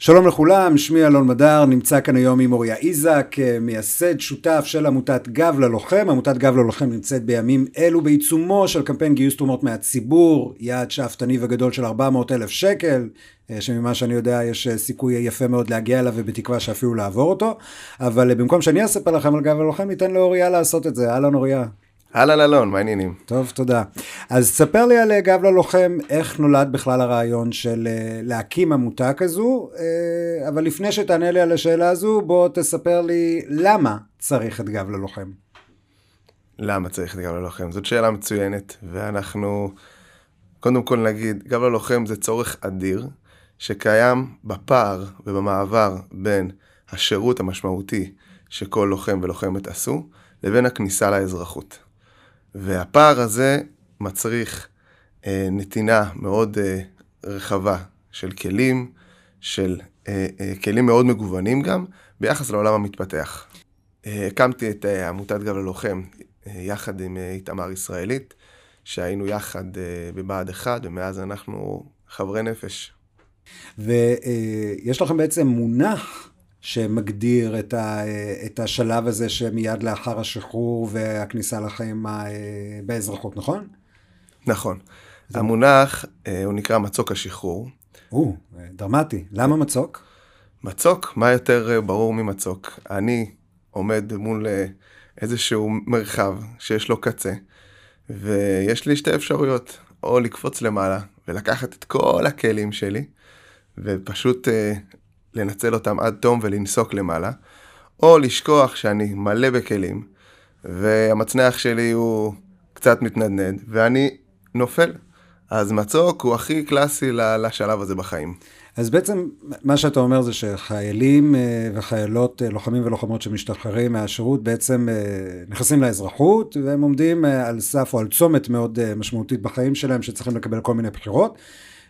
שלום לכולם, שמי אלון מדר, נמצא כאן היום עם אוריה איזק, מייסד שותף של עמותת גב ללוחם. עמותת גב ללוחם נמצאת בימים אלו בעיצומו של קמפיין גיוס תרומות מהציבור, יעד שאפתני וגדול של 400 אלף שקל, שממה שאני יודע יש סיכוי יפה מאוד להגיע אליו ובתקווה שאפילו לעבור אותו, אבל במקום שאני אספר לכם על גב ללוחם, ניתן לאוריה לעשות את זה. אהלן אוריה. אהלן אלון, מה העניינים? טוב, תודה. אז ספר לי על גב ללוחם, איך נולד בכלל הרעיון של להקים עמותה כזו, אבל לפני שתענה לי על השאלה הזו, בוא תספר לי למה צריך את גב ללוחם. למה צריך את גב ללוחם? זאת שאלה מצוינת, ואנחנו קודם כל נגיד, גב ללוחם זה צורך אדיר, שקיים בפער ובמעבר בין השירות המשמעותי שכל לוחם ולוחמת עשו, לבין הכניסה לאזרחות. והפער הזה מצריך אה, נתינה מאוד אה, רחבה של כלים, של אה, אה, כלים מאוד מגוונים גם, ביחס לעולם המתפתח. אה, הקמתי את אה, עמותת גב ללוחם אה, יחד עם אה, איתמר ישראלית, שהיינו יחד אה, בבה"ד 1, ומאז אנחנו חברי נפש. ויש לכם בעצם מונח שמגדיר את, ה, את השלב הזה שמיד לאחר השחרור והכניסה לחיים באזרחות, נכון? נכון. המונח הוא נקרא מצוק השחרור. או, דרמטי. למה מצוק? מצוק, מה יותר ברור ממצוק? אני עומד מול איזשהו מרחב שיש לו קצה, ויש לי שתי אפשרויות, או לקפוץ למעלה ולקחת את כל הכלים שלי, ופשוט לנצל אותם עד תום ולנסוק למעלה, או לשכוח שאני מלא בכלים, והמצנח שלי הוא קצת מתנדנד, ואני נופל. אז מצוק הוא הכי קלאסי לשלב הזה בחיים. אז בעצם מה שאתה אומר זה שחיילים וחיילות, לוחמים ולוחמות שמשתחררים מהשירות בעצם נכנסים לאזרחות והם עומדים על סף או על צומת מאוד משמעותית בחיים שלהם שצריכים לקבל כל מיני בחירות.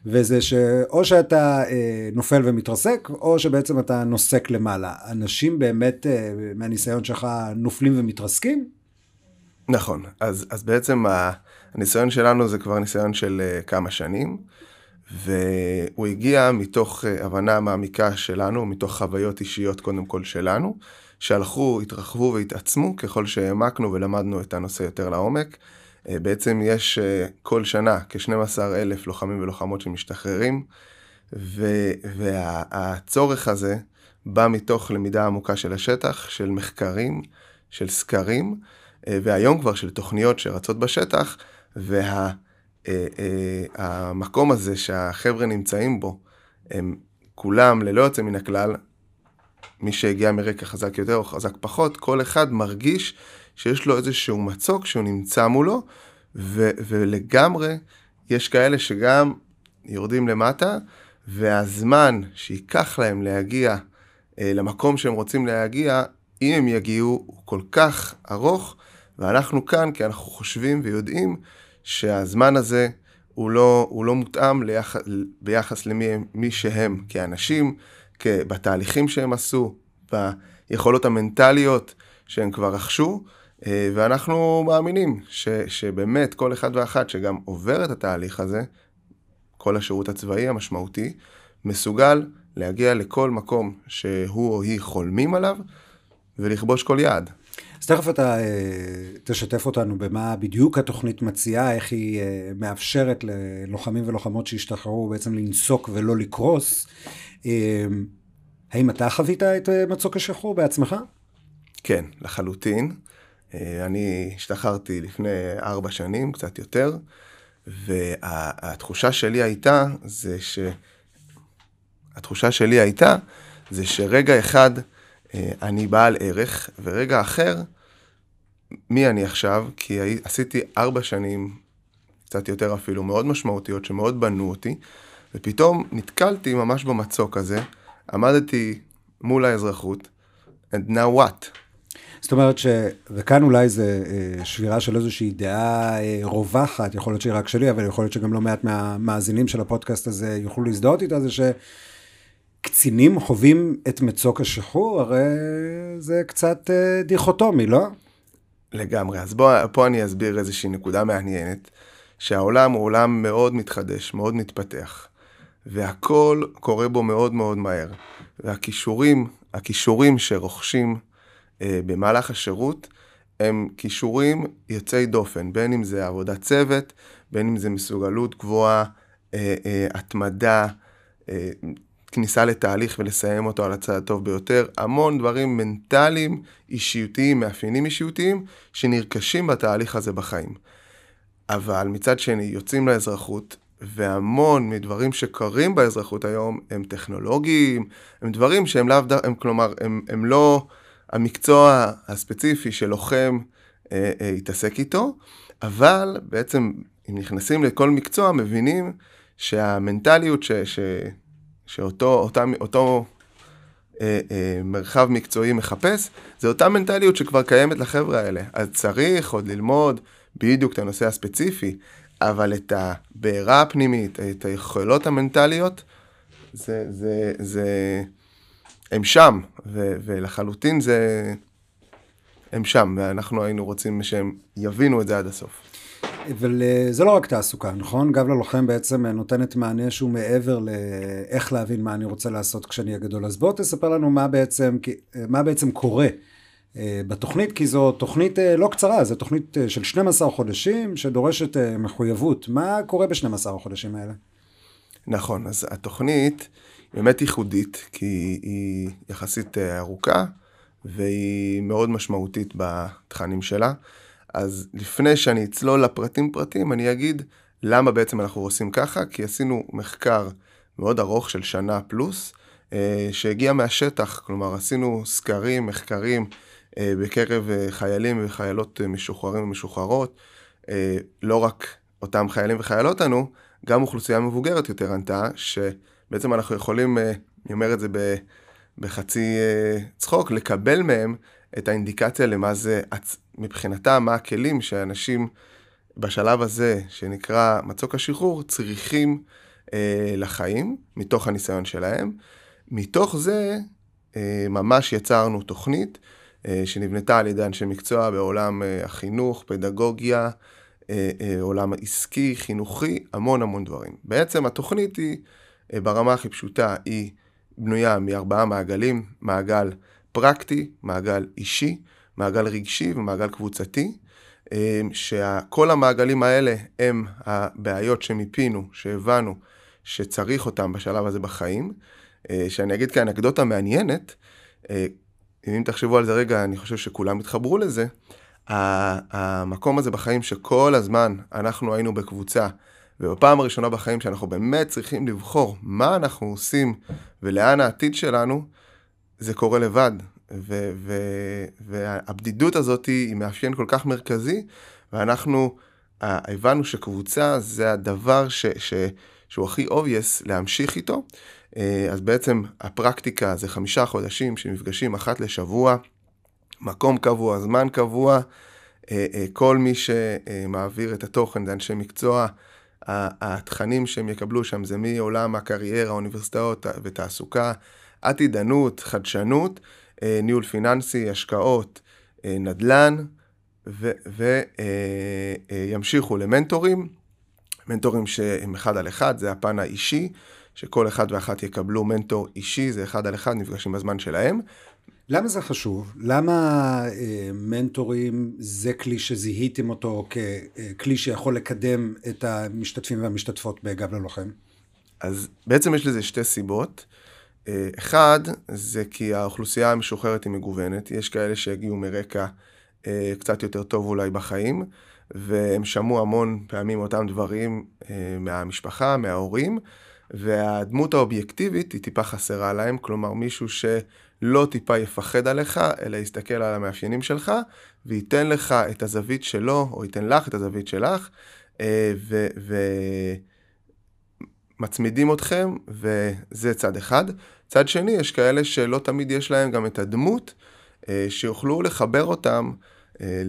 וזה שאו שאתה אה, נופל ומתרסק, או שבעצם אתה נוסק למעלה. אנשים באמת, אה, מהניסיון שלך, נופלים ומתרסקים? נכון, אז, אז בעצם הניסיון שלנו זה כבר ניסיון של אה, כמה שנים, והוא הגיע מתוך אה, הבנה מעמיקה שלנו, מתוך חוויות אישיות קודם כל שלנו, שהלכו, התרחבו והתעצמו ככל שהעמקנו ולמדנו את הנושא יותר לעומק. בעצם יש כל שנה כ-12 אלף לוחמים ולוחמות שמשתחררים, ו- והצורך הזה בא מתוך למידה עמוקה של השטח, של מחקרים, של סקרים, והיום כבר של תוכניות שרצות בשטח, והמקום וה, הזה שהחבר'ה נמצאים בו, הם כולם ללא יוצא מן הכלל, מי שהגיע מרקע חזק יותר או חזק פחות, כל אחד מרגיש שיש לו איזשהו מצוק שהוא נמצא מולו, ו- ולגמרי יש כאלה שגם יורדים למטה, והזמן שייקח להם להגיע אה, למקום שהם רוצים להגיע, אם הם יגיעו, הוא כל כך ארוך, ואנחנו כאן כי אנחנו חושבים ויודעים שהזמן הזה הוא לא, הוא לא מותאם ליח, ביחס למי שהם כאנשים, בתהליכים שהם עשו, ביכולות המנטליות שהם כבר רכשו, ואנחנו מאמינים ש, שבאמת כל אחד ואחת שגם עובר את התהליך הזה, כל השירות הצבאי המשמעותי, מסוגל להגיע לכל מקום שהוא או היא חולמים עליו ולכבוש כל יעד. אז תכף אתה אה, תשתף אותנו במה בדיוק התוכנית מציעה, איך היא אה, מאפשרת ללוחמים ולוחמות שהשתחררו בעצם לנסוק ולא לקרוס. האם אתה חווית את מצוק השחרור בעצמך? כן, לחלוטין. אה, אני השתחררתי לפני ארבע שנים, קצת יותר, והתחושה שלי הייתה, זה ש... התחושה שלי הייתה, זה שרגע אחד אה, אני בעל ערך, ורגע אחר, מי אני עכשיו? כי עשיתי ארבע שנים, קצת יותר אפילו, מאוד משמעותיות, שמאוד בנו אותי, ופתאום נתקלתי ממש במצוק הזה, עמדתי מול האזרחות, and now what? זאת אומרת ש... וכאן אולי זה אה, שבירה של איזושהי דעה אה, רווחת, יכול להיות שהיא רק שלי, אבל יכול להיות שגם לא מעט מהמאזינים של הפודקאסט הזה יוכלו להזדהות איתה, זה שקצינים חווים את מצוק השחרור, הרי זה קצת אה, דיכוטומי, לא? לגמרי. אז בוא, פה אני אסביר איזושהי נקודה מעניינת, שהעולם הוא עולם מאוד מתחדש, מאוד מתפתח. והכל קורה בו מאוד מאוד מהר. והכישורים, הכישורים שרוכשים במהלך השירות, הם כישורים יוצאי דופן, בין אם זה עבודת צוות, בין אם זה מסוגלות גבוהה, אה, אה, התמדה, אה, כניסה לתהליך ולסיים אותו על הצד הטוב ביותר, המון דברים מנטליים, אישיותיים, מאפיינים אישיותיים, שנרכשים בתהליך הזה בחיים. אבל מצד שני, יוצאים לאזרחות, והמון מדברים שקורים באזרחות היום הם טכנולוגיים, הם דברים שהם לאו דווקא, כלומר, הם, הם לא המקצוע הספציפי שלוחם אה, אה, איתו, אבל בעצם אם נכנסים לכל מקצוע מבינים שהמנטליות ש, ש, שאותו אותה, אותו אה, אה, מרחב מקצועי מחפש, זה אותה מנטליות שכבר קיימת לחבר'ה האלה. אז צריך עוד ללמוד בדיוק את הנושא הספציפי, אבל את הבעירה הפנימית, את היכולות המנטליות, זה, זה, זה, הם שם, ו, ולחלוטין זה, הם שם, ואנחנו היינו רוצים שהם יבינו את זה עד הסוף. אבל אה, זה לא רק תעסוקה, נכון? גב ללוחם בעצם נותנת מענה שהוא מעבר לאיך להבין מה אני רוצה לעשות כשאני אהיה גדול. אז בוא תספר לנו מה בעצם, מה בעצם קורה אה, בתוכנית, כי זו תוכנית אה, לא קצרה, זו תוכנית של 12 חודשים שדורשת מחויבות. מה קורה ב-12 החודשים האלה? נכון, אז התוכנית באמת ייחודית, כי היא יחסית ארוכה, והיא מאוד משמעותית בתכנים שלה. אז לפני שאני אצלול לפרטים פרטים, אני אגיד למה בעצם אנחנו עושים ככה, כי עשינו מחקר מאוד ארוך של שנה פלוס, אה, שהגיע מהשטח, כלומר עשינו סקרים, מחקרים אה, בקרב אה, חיילים וחיילות משוחררים ומשוחררות, לא רק אותם חיילים וחיילות ענו, גם אוכלוסייה מבוגרת יותר ענתה, שבעצם אנחנו יכולים, אני אומר את זה בחצי צחוק, לקבל מהם את האינדיקציה למה זה מבחינתם, מה הכלים שאנשים בשלב הזה, שנקרא מצוק השחרור, צריכים אה, לחיים, מתוך הניסיון שלהם. מתוך זה אה, ממש יצרנו תוכנית אה, שנבנתה על ידי אנשי מקצוע בעולם אה, החינוך, פדגוגיה, אה, אה, עולם העסקי, חינוכי, המון המון דברים. בעצם התוכנית היא, אה, ברמה הכי פשוטה, היא בנויה מארבעה מעגלים, מעגל פרקטי, מעגל אישי, מעגל רגשי ומעגל קבוצתי, אה, שכל המעגלים האלה הם הבעיות שמיפינו, שהבנו שצריך אותם בשלב הזה בחיים. אה, שאני אגיד כאנקדוטה מעניינת, אה, אם תחשבו על זה רגע, אני חושב שכולם יתחברו לזה. המקום הזה בחיים שכל הזמן אנחנו היינו בקבוצה, ובפעם הראשונה בחיים שאנחנו באמת צריכים לבחור מה אנחנו עושים ולאן העתיד שלנו, זה קורה לבד. ו- ו- והבדידות הזאת היא מאפיין כל כך מרכזי, ואנחנו הבנו שקבוצה זה הדבר ש- ש- שהוא הכי obvious להמשיך איתו. Uh, אז בעצם הפרקטיקה זה חמישה חודשים שנפגשים אחת לשבוע, מקום קבוע, זמן קבוע, uh, uh, כל מי שמעביר את התוכן זה אנשי מקצוע. התכנים שהם יקבלו שם זה מעולם הקריירה, האוניברסיטאות ותעסוקה, עתידנות, חדשנות, אה, ניהול פיננסי, השקעות, אה, נדל"ן, וימשיכו אה, למנטורים, מנטורים שהם אחד על אחד, זה הפן האישי, שכל אחד ואחת יקבלו מנטור אישי, זה אחד על אחד, נפגשים בזמן שלהם. למה זה חשוב? למה אה, מנטורים זה כלי שזיהיתם אותו ככלי שיכול לקדם את המשתתפים והמשתתפות בגב ללוחם? אז בעצם יש לזה שתי סיבות. אה, אחד, זה כי האוכלוסייה המשוחררת היא מגוונת, יש כאלה שהגיעו מרקע אה, קצת יותר טוב אולי בחיים, והם שמעו המון פעמים אותם דברים אה, מהמשפחה, מההורים, והדמות האובייקטיבית היא טיפה חסרה להם, כלומר מישהו שלא טיפה יפחד עליך, אלא יסתכל על המאפיינים שלך, וייתן לך את הזווית שלו, או ייתן לך את הזווית שלך, ו... ו... מצמידים אתכם, וזה צד אחד. צד שני, יש כאלה שלא תמיד יש להם גם את הדמות, אה, שיוכלו לחבר אותם, אה,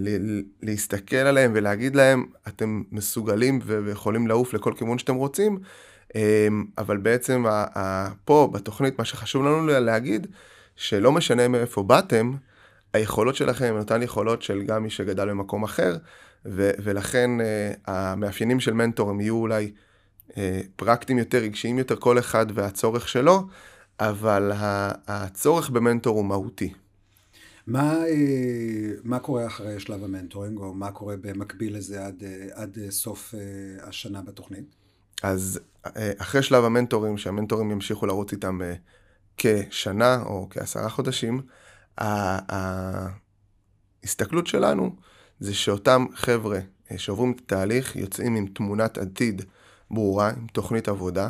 להסתכל עליהם ולהגיד להם, אתם מסוגלים ויכולים לעוף לכל כיוון שאתם רוצים, אה, אבל בעצם פה, בתוכנית, מה שחשוב לנו להגיד, שלא משנה מאיפה באתם, היכולות שלכם הן אותן יכולות של גם מי שגדל במקום אחר, ו- ולכן המאפיינים של מנטור הם יהיו אולי פרקטיים יותר, רגשיים יותר, כל אחד והצורך שלו, אבל הצורך במנטור הוא מהותי. מה, מה קורה אחרי שלב המנטורינג, או מה קורה במקביל לזה עד, עד סוף השנה בתוכנית? אז אחרי שלב המנטורים, שהמנטורים ימשיכו לרוץ איתם כשנה או כעשרה חודשים, ההסתכלות שלנו זה שאותם חבר'ה אה, שעוברים את התהליך יוצאים עם תמונת עתיד ברורה, עם תוכנית עבודה,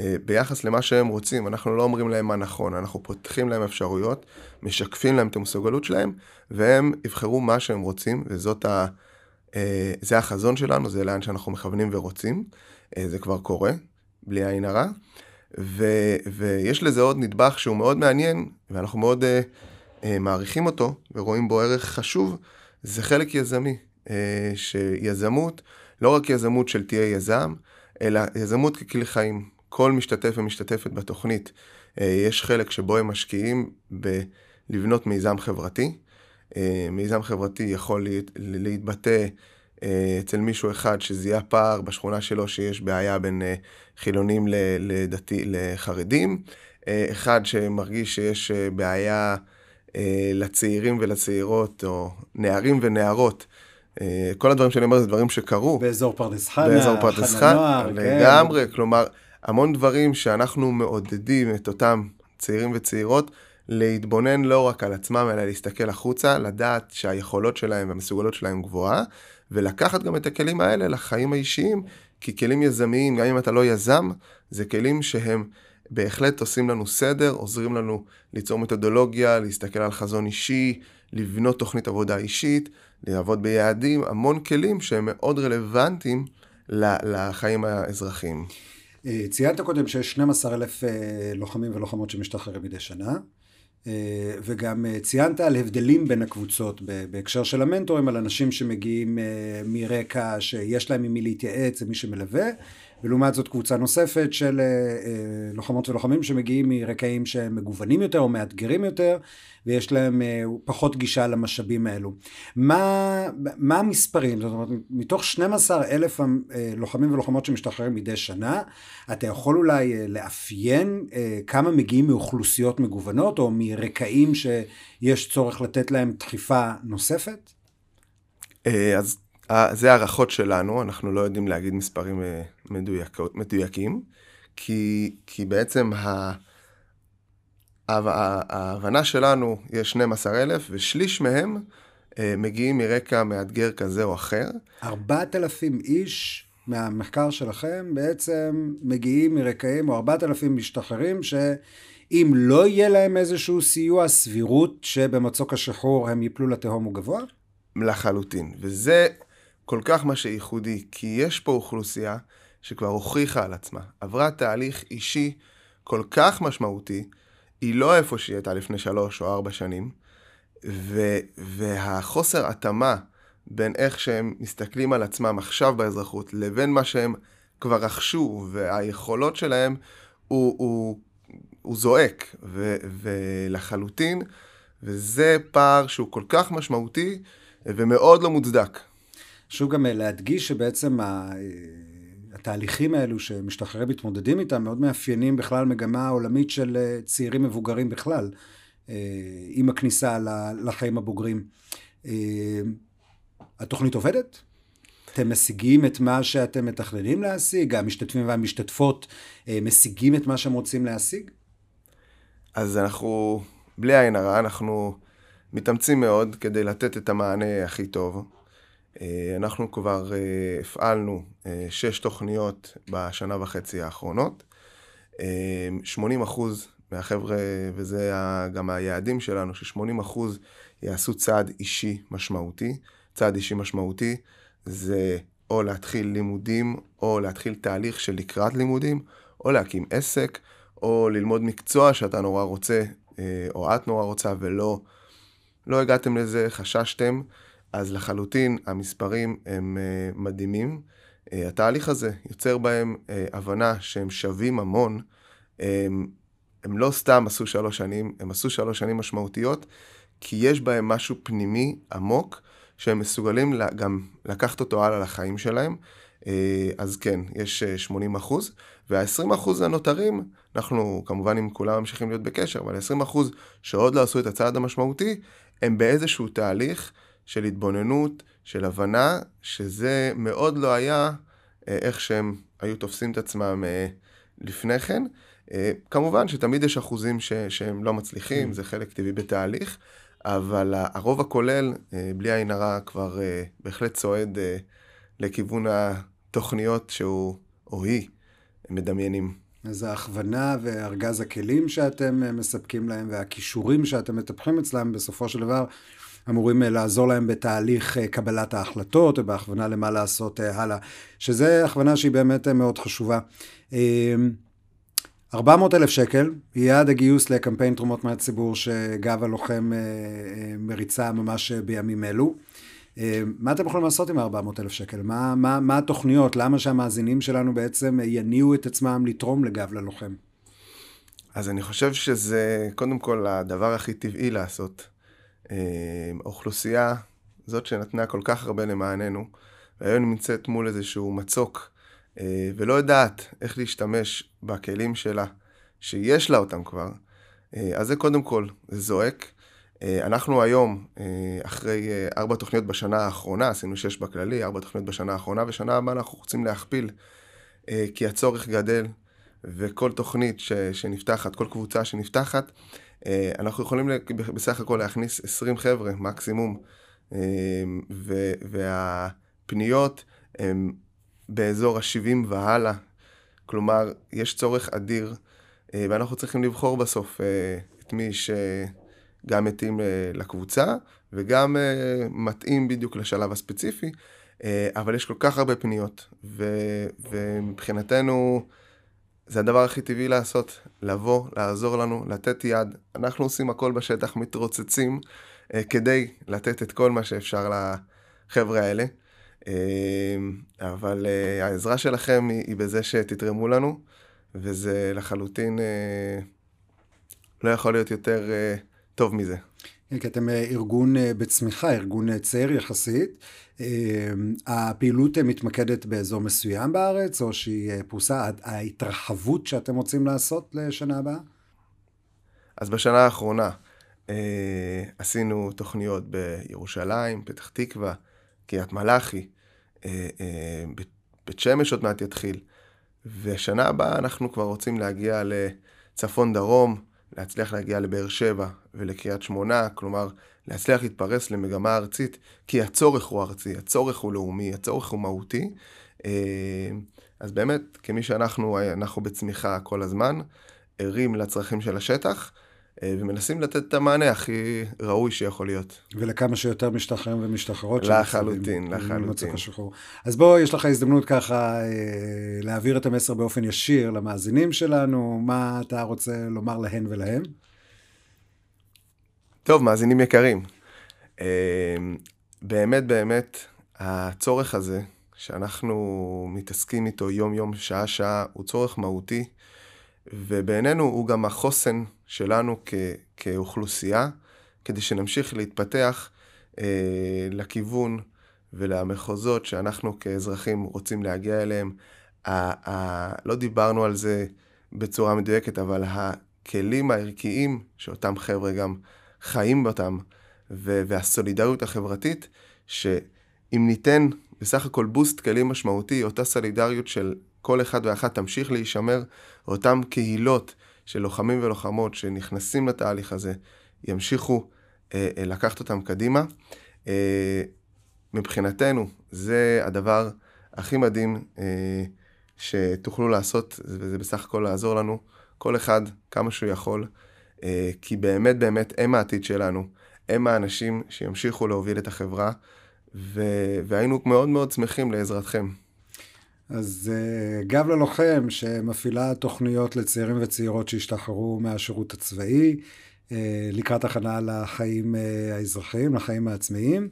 אה, ביחס למה שהם רוצים. אנחנו לא אומרים להם מה נכון, אנחנו פותחים להם אפשרויות, משקפים להם את המסוגלות שלהם, והם יבחרו מה שהם רוצים, וזאת ה... אה, זה החזון שלנו, זה לאן שאנחנו מכוונים ורוצים. זה כבר קורה, בלי עין הרע. ו, ויש לזה עוד נדבך שהוא מאוד מעניין, ואנחנו מאוד uh, uh, מעריכים אותו, ורואים בו ערך חשוב, זה חלק יזמי. Uh, שיזמות, לא רק יזמות של תהיה יזם, אלא יזמות ככלי חיים. כל משתתף ומשתתפת בתוכנית, uh, יש חלק שבו הם משקיעים בלבנות מיזם חברתי. Uh, מיזם חברתי יכול להת, להתבטא אה, אצל מישהו אחד שזיהה פער בשכונה שלו שיש בעיה בין אה, חילונים לדתי, לחרדים, אה, אחד שמרגיש שיש בעיה לצעירים ולצעירות, או נערים ונערות. כל הדברים שאני אומר זה דברים שקרו. באזור פרדס חנה, באזור פרדס חנה, כן. לגמרי, כן. כלומר, המון דברים שאנחנו מעודדים את אותם צעירים וצעירות להתבונן לא רק על עצמם, אלא להסתכל החוצה, לדעת שהיכולות שלהם והמסוגלות שלהם גבוהה, ולקחת גם את הכלים האלה לחיים האישיים, כי כלים יזמיים, גם אם אתה לא יזם, זה כלים שהם בהחלט עושים לנו סדר, עוזרים לנו ליצור מתודולוגיה, להסתכל על חזון אישי, לבנות תוכנית עבודה אישית, לעבוד ביעדים, המון כלים שהם מאוד רלוונטיים לחיים האזרחיים. אה, ציינת קודם שיש 12 אלף אה, לוחמים ולוחמות שמשתחררים מדי שנה. אה, וגם אה, ציינת על הבדלים בין הקבוצות בהקשר של המנטורים, על אנשים שמגיעים אה, מרקע שיש להם עם מי להתייעץ, ומי שמלווה, ולעומת זאת קבוצה נוספת של לוחמות ולוחמים שמגיעים מרקעים שהם מגוונים יותר או מאתגרים יותר, ויש להם פחות גישה למשאבים האלו. מה, מה המספרים? זאת אומרת, מתוך 12 אלף לוחמים ולוחמות שמשתחררים מדי שנה, אתה יכול אולי לאפיין כמה מגיעים מאוכלוסיות מגוונות, או מרקעים שיש צורך לתת להם דחיפה נוספת? אז זה הערכות שלנו, אנחנו לא יודעים להגיד מספרים מדויק, מדויקים, כי, כי בעצם ה... ההבנה שלנו יש 12,000 ושליש מהם אה, מגיעים מרקע מאתגר כזה או אחר. 4,000 איש מהמחקר שלכם בעצם מגיעים מרקעים, או 4,000 משתחררים שאם לא יהיה להם איזשהו סיוע, סבירות שבמצוק השחרור הם ייפלו לתהום הוא גבוה? לחלוטין, וזה כל כך מה שייחודי, כי יש פה אוכלוסייה שכבר הוכיחה על עצמה, עברה תהליך אישי כל כך משמעותי, היא לא איפה שהיא הייתה לפני שלוש או ארבע שנים, ו, והחוסר התאמה בין איך שהם מסתכלים על עצמם עכשיו באזרחות, לבין מה שהם כבר רכשו, והיכולות שלהם, הוא, הוא, הוא זועק, ו, ולחלוטין, וזה פער שהוא כל כך משמעותי ומאוד לא מוצדק. חשוב גם להדגיש שבעצם התהליכים האלו שמשתחררים מתמודדים איתם מאוד מאפיינים בכלל מגמה עולמית של אה, צעירים מבוגרים בכלל, אה, עם הכניסה לחיים הבוגרים. אה, התוכנית עובדת? אתם משיגים את מה שאתם מתכננים להשיג? המשתתפים והמשתתפות משיגים את מה שהם רוצים להשיג? אז אנחנו, בלי עין הרע, אנחנו מתאמצים מאוד כדי לתת את המענה הכי טוב. אה, אנחנו כבר אה, הפעלנו אה, שש תוכניות בשנה וחצי האחרונות. 80 אחוז מהחבר'ה, וזה גם היעדים שלנו, ש-80 אחוז יעשו צעד אישי משמעותי. צעד אישי משמעותי זה או להתחיל לימודים, או להתחיל תהליך של לקראת לימודים, או להקים עסק, או ללמוד מקצוע שאתה נורא רוצה, או את נורא רוצה, ולא לא הגעתם לזה, חששתם. אז לחלוטין המספרים הם uh, מדהימים. Uh, התהליך הזה יוצר בהם uh, הבנה שהם שווים המון. Um, הם לא סתם עשו שלוש שנים, הם עשו שלוש שנים משמעותיות, כי יש בהם משהו פנימי עמוק, שהם מסוגלים גם לקחת אותו הלאה לחיים שלהם. אז כן, יש 80 אחוז, וה-20 אחוז הנותרים, אנחנו כמובן עם כולם ממשיכים להיות בקשר, אבל 20 אחוז שעוד לא עשו את הצעד המשמעותי, הם באיזשהו תהליך של התבוננות, של הבנה, שזה מאוד לא היה איך שהם היו תופסים את עצמם לפני כן. כמובן שתמיד יש אחוזים ש, שהם לא מצליחים, mm. זה חלק טבעי בתהליך, אבל הרוב הכולל, בלי עין הרע, כבר בהחלט צועד לכיוון התוכניות שהוא או היא מדמיינים. אז ההכוונה וארגז הכלים שאתם מספקים להם והכישורים שאתם מטפחים אצלם בסופו של דבר אמורים לעזור להם בתהליך קבלת ההחלטות ובהכוונה למה לעשות הלאה, שזה הכוונה שהיא באמת מאוד חשובה. 400 אלף שקל, יעד הגיוס לקמפיין תרומות מהציבור שגב הלוחם מריצה ממש בימים אלו. מה אתם יכולים לעשות עם 400 אלף שקל? מה, מה, מה התוכניות? למה שהמאזינים שלנו בעצם יניעו את עצמם לתרום לגב ללוחם? אז אני חושב שזה קודם כל הדבר הכי טבעי לעשות. אוכלוסייה, זאת שנתנה כל כך הרבה למעננו, והיום נמצאת מול איזשהו מצוק, ולא יודעת איך להשתמש בכלים שלה, שיש לה אותם כבר, אז זה קודם כל, זה זועק. אה, אנחנו היום, אה, אחרי אה, ארבע תוכניות בשנה האחרונה, עשינו שש בכללי, ארבע תוכניות בשנה האחרונה, ושנה הבאה אנחנו רוצים להכפיל, כי הצורך גדל, וכל תוכנית ש, שנפתחת, כל קבוצה שנפתחת, אנחנו יכולים בסך הכל להכניס 20 חבר'ה מקסימום, ו, והפניות הן באזור ה-70 והלאה, כלומר, יש צורך אדיר, ואנחנו צריכים לבחור בסוף את מי ש... גם מתאים אה, לקבוצה וגם אה, מתאים בדיוק לשלב הספציפי, אה, אבל יש כל כך הרבה פניות, ומבחינתנו זה הדבר הכי טבעי לעשות, לבוא, לעזור לנו, לתת יד. אנחנו עושים הכל בשטח, מתרוצצים כדי לתת את כל מה שאפשר לחבר'ה האלה. אבל העזרה שלכם היא, היא בזה שתתרמו לנו, וזה לחלוטין לא יכול להיות יותר טוב מזה. כן, כי אתם אה, ארגון אה, בצמיחה, ארגון אה, צעיר יחסית. הפעילות מתמקדת באזור מסוים בארץ, או שהיא פרוסה, ההתרחבות שאתם רוצים לעשות לשנה הבאה? אז בשנה האחרונה עשינו תוכניות בירושלים, פתח תקווה, קריית מלאכי, בית שמש עוד מעט יתחיל, ושנה הבאה אנחנו כבר רוצים להגיע לצפון דרום, להצליח להגיע לבאר שבע ולקריית שמונה, כלומר להצליח להתפרס למגמה ארצית, כי הצורך הוא ארצי, הצורך הוא לאומי, הצורך הוא מהותי. אה, אז באמת, כמי שאנחנו אנחנו בצמיחה כל הזמן, ערים לצרכים של השטח, ומנסים לתת את המענה הכי ראוי שיכול להיות. ולכמה שיותר משתחררים ומשתחררות. לחלוטין, לחלוטין. אז בוא, יש לך הזדמנות ככה אה, להעביר את המסר באופן ישיר למאזינים שלנו, מה אתה רוצה לומר להן ולהם? טוב, מאזינים יקרים, אה, באמת באמת הצורך הזה שאנחנו מתעסקים איתו יום-יום, שעה-שעה, הוא צורך מהותי. ובעינינו הוא גם החוסן שלנו כ- כאוכלוסייה, כדי שנמשיך להתפתח אה, לכיוון ולמחוזות שאנחנו כאזרחים רוצים להגיע אליהם. ה- ה- לא דיברנו על זה בצורה מדויקת, אבל הכלים הערכיים שאותם חבר'ה גם חיים באותם, ו- והסולידריות החברתית, שאם ניתן בסך הכל בוסט כלים משמעותי, אותה סולידריות של כל אחד ואחת תמשיך להישמר, אותם קהילות של לוחמים ולוחמות שנכנסים לתהליך הזה, ימשיכו אה, אה, לקחת אותם קדימה. אה, מבחינתנו, זה הדבר הכי מדהים אה, שתוכלו לעשות, וזה בסך הכל לעזור לנו, כל אחד כמה שהוא יכול, אה, כי באמת באמת הם העתיד שלנו, הם האנשים שימשיכו להוביל את החברה, ו... והיינו מאוד מאוד שמחים לעזרתכם. אז uh, גב ללוחם שמפעילה תוכניות לצעירים וצעירות שהשתחררו מהשירות הצבאי, לקראת הכנה לחיים האזרחיים, לחיים העצמאיים.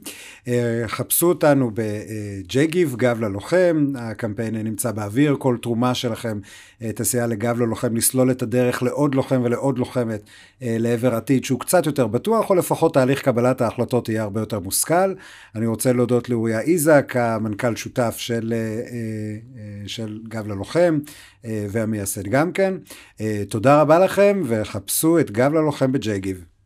חפשו אותנו בג'ייגיב, גב ללוחם, הקמפיין נמצא באוויר, כל תרומה שלכם תסייע לגב ללוחם לסלול את הדרך לעוד לוחם ולעוד לוחמת לעבר עתיד שהוא קצת יותר בטוח, או לפחות תהליך קבלת ההחלטות יהיה הרבה יותר מושכל. אני רוצה להודות לאוריה איזק, המנכ"ל שותף של, של גב ללוחם, והמייסד גם כן. תודה רבה לכם, וחפשו את גב ללוחם Jagiv.